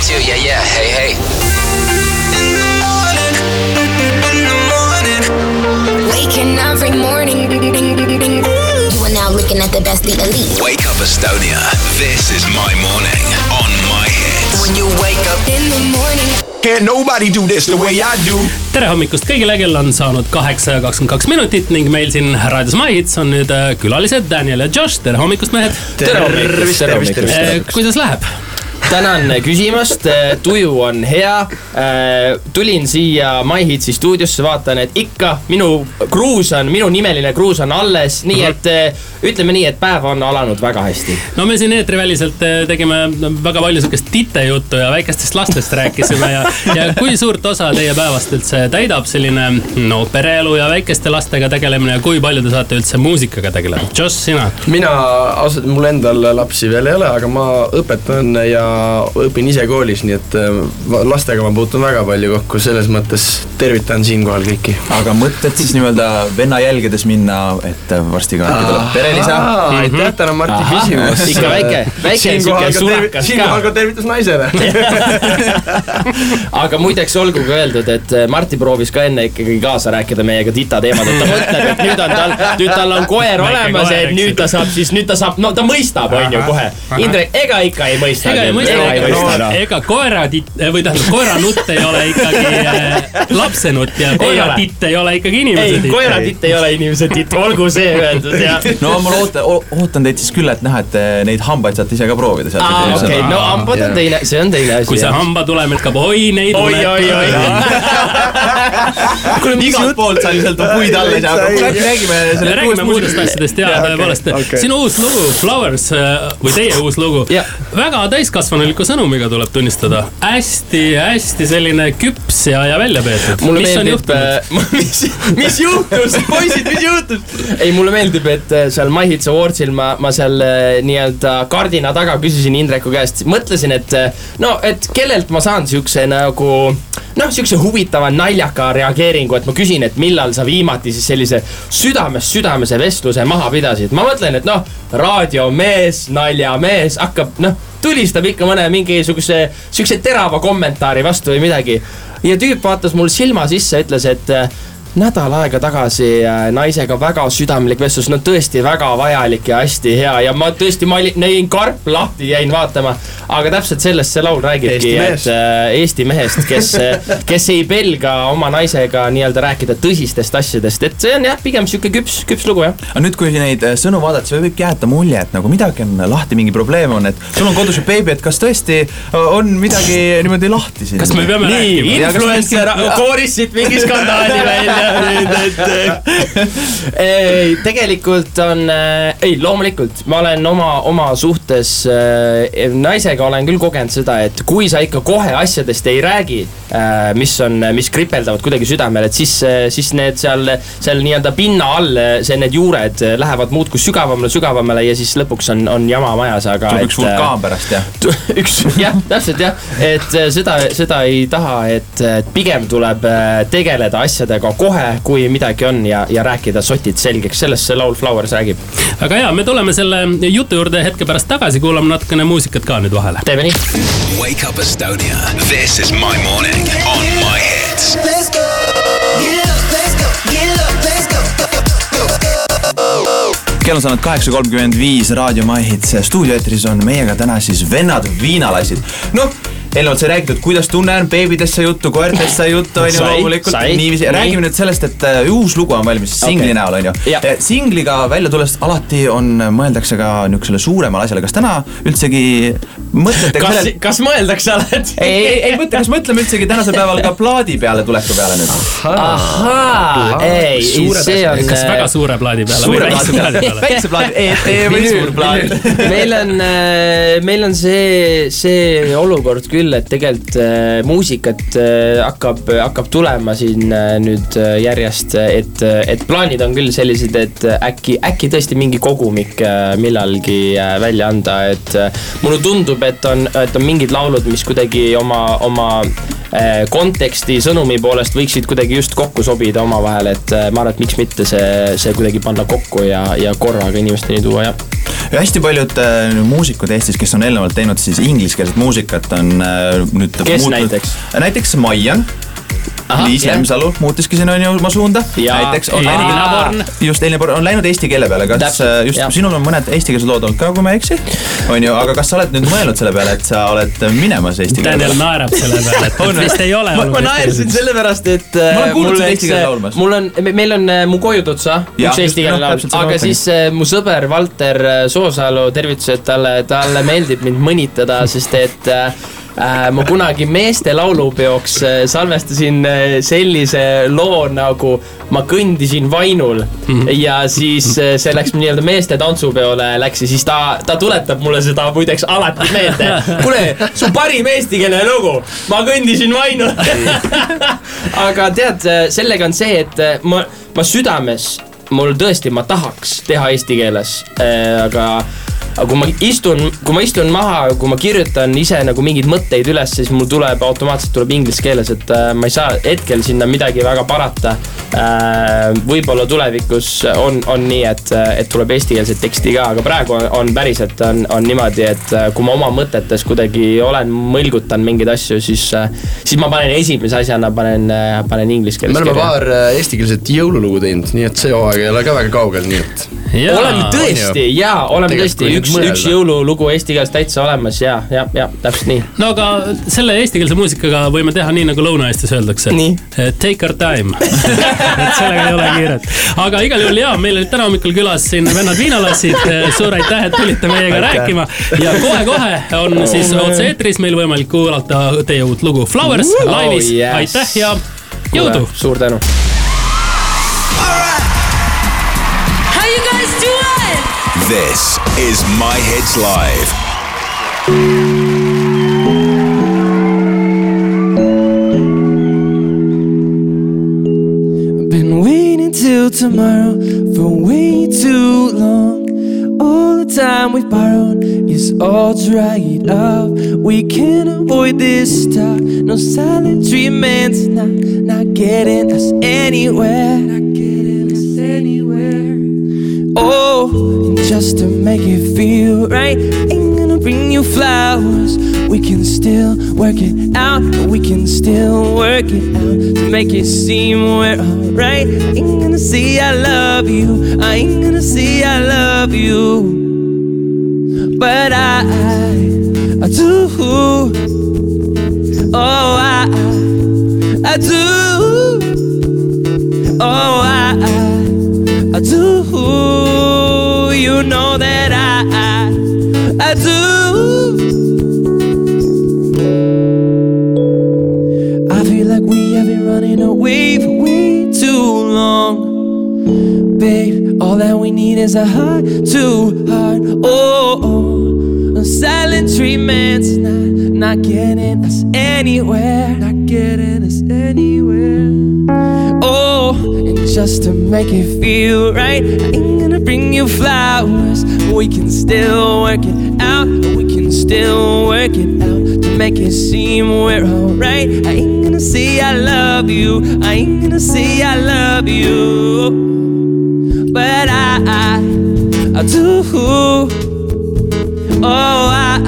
one, two, yeah, yeah, hey, hey. Waking every morning. You are now looking at the best, the elite. Wake up Estonia. This is my morning on my hits. When you wake up, In the morning. Can't nobody do this the way I do. tere hommikust kõigile, kell on saanud kaheksa ja kakskümmend kaks minutit ning meil siin raadios My Hits on nüüd äh, külalised Daniel ja Josh, tere hommikust, mehed. tere hommikust, tere hommikust. kuidas läheb? Tänan küsimast, tuju on hea. tulin siia My Hitsi stuudiosse, vaatan, et ikka minu kruus on, minu nimeline kruus on alles, nii et eh, ütleme nii, et päev on alanud väga hästi. no me siin eetriväliselt äh, tegime väga palju sihukest titejuttu ja väikestest lastest rääkisime ja, ja kui suurt osa teie päevast üldse täidab selline no pereelu ja väikeste lastega tegelemine ja kui palju te saate üldse muusikaga tegeleda? Josh, sina? mina ausalt, mul endal lapsi veel ei ole, aga ma õpetan ja õpin ise koolis, nii et äh, lastega ma puutun väga palju kokku, selles mõttes tervitan siinkohal kõiki. aga mõtled siis nii-öelda venna jälgedes minna, et varsti ka äkki tuleb perelisa? aitäh täna Marti küsimast. Ikka väike- väike sihuke sulakas ka. siinkohal ka tervitus naisele. aga muideks olgu ka öeldud, et eh, Marti proovis ka enne ikkagi kaasa rääkida meiega tita teemadel, ta mõtleb, et nüüd on tal, nüüd tal on koer olemas, et nüüd ta saab siis, nüüd ta saab, no ta mõistab, on ju kohe. Indrek, ega ikka ei mõista. ega ei mõista, ega ei mõista ega, koeratitt või tähendab koeranutt ei ole ikkagi äh, lapsenutt ja koeratitt ei ole ikkagi inimese ei, titt. koeratitt ei ole inimese titt, olgu see öeldud ja. no ma loodan, ootan teid siis küll, et näha, et te neid hambaid saate ise ka proovida sealt. aa, okei, no hambad on teine, see on teine asi. kui see hambatulem ütleb oi neid oi, oi, oi. kuule, igalt poolt sai sealt puid alla ei saa, aga kuule äkki räägime me sellest räägime muudest asjadest ja tõepoolest. Sinu uus lugu Flowers äh, või teie uus lugu? Väga täiskasvanuliku sõnumiga tuleb tunnistada hästi-hästi selline küps ja, ja välja peetud mis on meeldib, juhtunud mis, mis juhtus, poisid, mis juhtus? ei, mulle meeldib, et äh, seal My Hits Awardsil ma, ma seal äh, nii-öelda kardina taga küsisin Indreku käest, mõtlesin, et äh, no, et kellelt ma saan siukse nagu noh, siukse huvitava naljaka reageeringu, et ma küsin, et millal sa viimati siis sellise südamest südamese vestluse maha pidasid. ma mõtlen, et noh, raadiomees, naljamees hakkab noh, tulistab ikka mõne mingisuguse siukse terava kommentaari vastu või midagi. ja tüüp vaatas mul silma sisse, ütles, et nädal aega tagasi äh, naisega väga südamlik vestlus, no tõesti väga vajalik ja hästi hea ja ma tõesti, ma olin, nägin karp lahti, jäin vaatama. aga täpselt sellest see laul räägibki, et äh, Eesti mehest, kes, kes ei pelga oma naisega nii-öelda rääkida tõsistest asjadest, et see on jah, pigem sihuke küps, küps lugu jah. aga nüüd, kui neid äh, sõnu vaadata, siis võib jääda mulje, et nagu midagi on lahti, mingi probleem on, et sul on kodus ju beebi, et kas tõesti on midagi niimoodi lahti siin? kas me peame nii, rääkima influencer kooris siit mingi skandaali välja nüüd, et ei, tegelikult on, ei loomulikult ma olen oma, oma suhtes äh, naisega olen küll kogenud seda, et kui sa ikka kohe asjadest ei räägi äh,, mis on, mis kripeldavad kuidagi südamel, et siis, siis need seal, seal nii-öelda pinna all, see, need juured lähevad muudkui sügavamale, sügavamale ja siis lõpuks on, on jama majas, aga. tuleb üks vulkaan pärast jah? üks, jah, täpselt jah, et äh, seda, seda ei taha, et et pigem tuleb äh, tegeleda asjadega kohe, kui midagi on ja, ja rääkida sotid selgeks, sellest see laul Flowers räägib. aga ja me tuleme selle jutu juurde hetke pärast tagasi, kuulame natukene muusikat ka nüüd vahele. teeme nii. Wake up Estonia. This is my morning on my hits. kell on saanud kaheksa kolmkümmend viis Raadio My Hits stuudioeetris on meiega täna siis vennad viinalassid. noh, eelnevalt sai räägitud, kuidas tunnen, beebidest sai juttu, koertest sai juttu, onju, loomulikult. sai, niiviisi, nii. räägime nüüd sellest, et äh, uus lugu on valmis singli Okei. näol, onju. Jah. singliga välja tulles alati on, mõeldakse ka niisugusele suuremale asjale, kas täna üldsegi mõtlete ka kas sellele, kas mõeldakse alati? ei, ei, ei mõtle, kas mõtleme üldsegi tänasel päeval ka plaadi peale tuleku peale nüüd? ahaa, ei, see on. kas väga suure plaadi peale või Suure väikse plaadi peale? väikse plaadi, ET või suur plaan? meil on, meil on see, see olukord küll, et tegelikult äh, muusikat äh, hakkab, hakkab tulema siin äh, nüüd äh, järjest, et, et plaanid on küll sellised, et äkki, äkki tõesti mingi kogumik äh, millalgi äh, välja anda, et äh, mulle tundub, et on, et on mingid laulud, mis kuidagi oma, oma äh, konteksti sõnumi poolest võiksid kuidagi just kokku sobida omavahel, et äh, ma arvan, et miks mitte see, see kuidagi panna kokku ja, ja korraga inimesteni tuua ja ja hästi paljud äh, muusikud Eestis, kes on eelnevalt teinud siis ingliskeelset muusikat, on äh, nüüd Kes näiteks? näiteks Maian Liis. Lemsalu muutiski siin on ju oma suunda. Näiteks on läinud, just Elina Born on läinud eesti keele peale, kas Täpselt, äh, just jah. sinul on mõned eestikeelsed lood olnud ka, kui ma ei eksi? on ju, aga kas sa oled nüüd mõelnud selle peale, et sa oled minemas eesti keele Daniel peale? naerab selle peale, et On vist ei ole ma, ma naersin sellepärast, et Ma olen äh, kuulnud mul sind läks- eesti keeles laulmas. mul on, meil on äh, Mu koju tutsa, üks just, eestikeelne noh, laul aga siis äh, mu sõber Valter äh, Soosalu, tervitused talle, talle meeldib mind mõnitada, sest et äh, äh, ma kunagi meeste laulupeoks äh, salvestasin äh, sellise loo nagu Ma kõndisin vainul ja siis äh, see läks nii-öelda meeste tantsupeole läks ja siis ta, ta tuletab mulle seda muideks alati meelde. kuule, su parim eestikeelne lugu, Ma kõndisin vainul. aga tead, sellega on see, et äh, ma, ma südames, mul tõesti, ma tahaks teha eesti keeles, aga aga kui ma istun, kui ma istun maha, kui ma kirjutan ise nagu mingeid mõtteid üles, siis mul tuleb automaatselt tuleb inglise keeles, et äh, ma ei saa hetkel sinna midagi väga parata äh,. võib-olla tulevikus on, on nii, et, et tuleb eestikeelset teksti ka, aga praegu on, on päriselt on, on niimoodi, et äh, kui ma oma mõtetes kuidagi olen, mõlgutan mingeid asju, siis, siis ma panen esimese asjana panen, panen inglise keeles me oleme paar äh, eestikeelset jõululugu teinud, nii et see hooaeg ei ole ka väga kaugel, nii et oleme tõesti ja oleme tõesti üks, üks jõululugu eesti keeles täitsa olemas ja, ja, ja täpselt nii. no aga selle eestikeelse muusikaga võime teha nii, nagu Lõuna-Eestis öeldakse Nii.. Take our time et sellega ei ole kiiret. aga igal juhul jaa, meil olid täna hommikul külas siin vennad viinalassid. suur aitäh, et tulite meiega Aitäh. rääkima ja kohe-kohe on siis otse-eetris meil võimalik kuulata teie uut lugu Flowers Oh, laivis yes. aitäh ja jõudu. suur tänu. This is My Hits Live. Been waiting till tomorrow for way too long. All the time we've borrowed is all dried up. We can't avoid this talk. No silent treatments, not not getting us anywhere. Oh, just to make it feel right, ain't gonna bring you flowers. We can still work it out, we can still work it out to make it seem we're alright. Ain't gonna say I love you, I ain't gonna say I love you, but I, I do. Oh, I, I do. You know that I, I do. I feel like we have been running away for way too long. Babe, all that we need is a heart to heart. Oh, oh. Silent treatment's not, not getting us anywhere. Not getting us anywhere. Oh, and just to make it feel right, I ain't gonna bring you flowers. We can still work it out. We can still work it out to make it seem we're alright. I ain't gonna say I love you. I ain't gonna say I love you, but I, I, I do. Oh, I,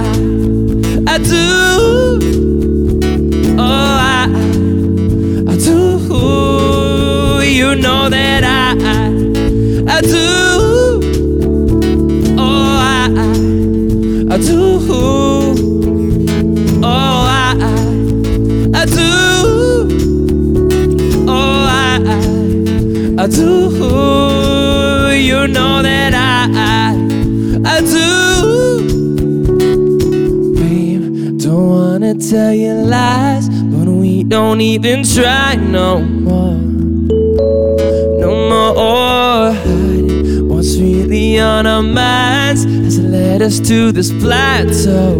I do. Oh, I, I do. You know that I, I do. Oh, I, I do. Oh, I, I do. Oh, I, I do. You know that I, tell you lies, but we don't even try no more. No more hiding what's really on our minds has led us to this plateau.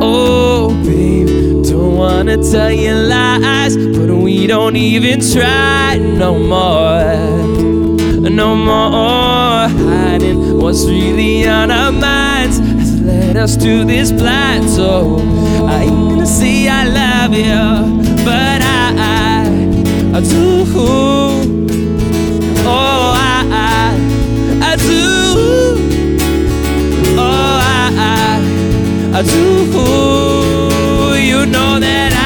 Oh, babe, don't wanna tell you lies, but we don't even try no more. No more hiding what's really on our minds led us to this plateau. I ain't gonna say I love you, but I, I, I do. Oh, I, I, I do. Oh, I, I, I do. You know that I.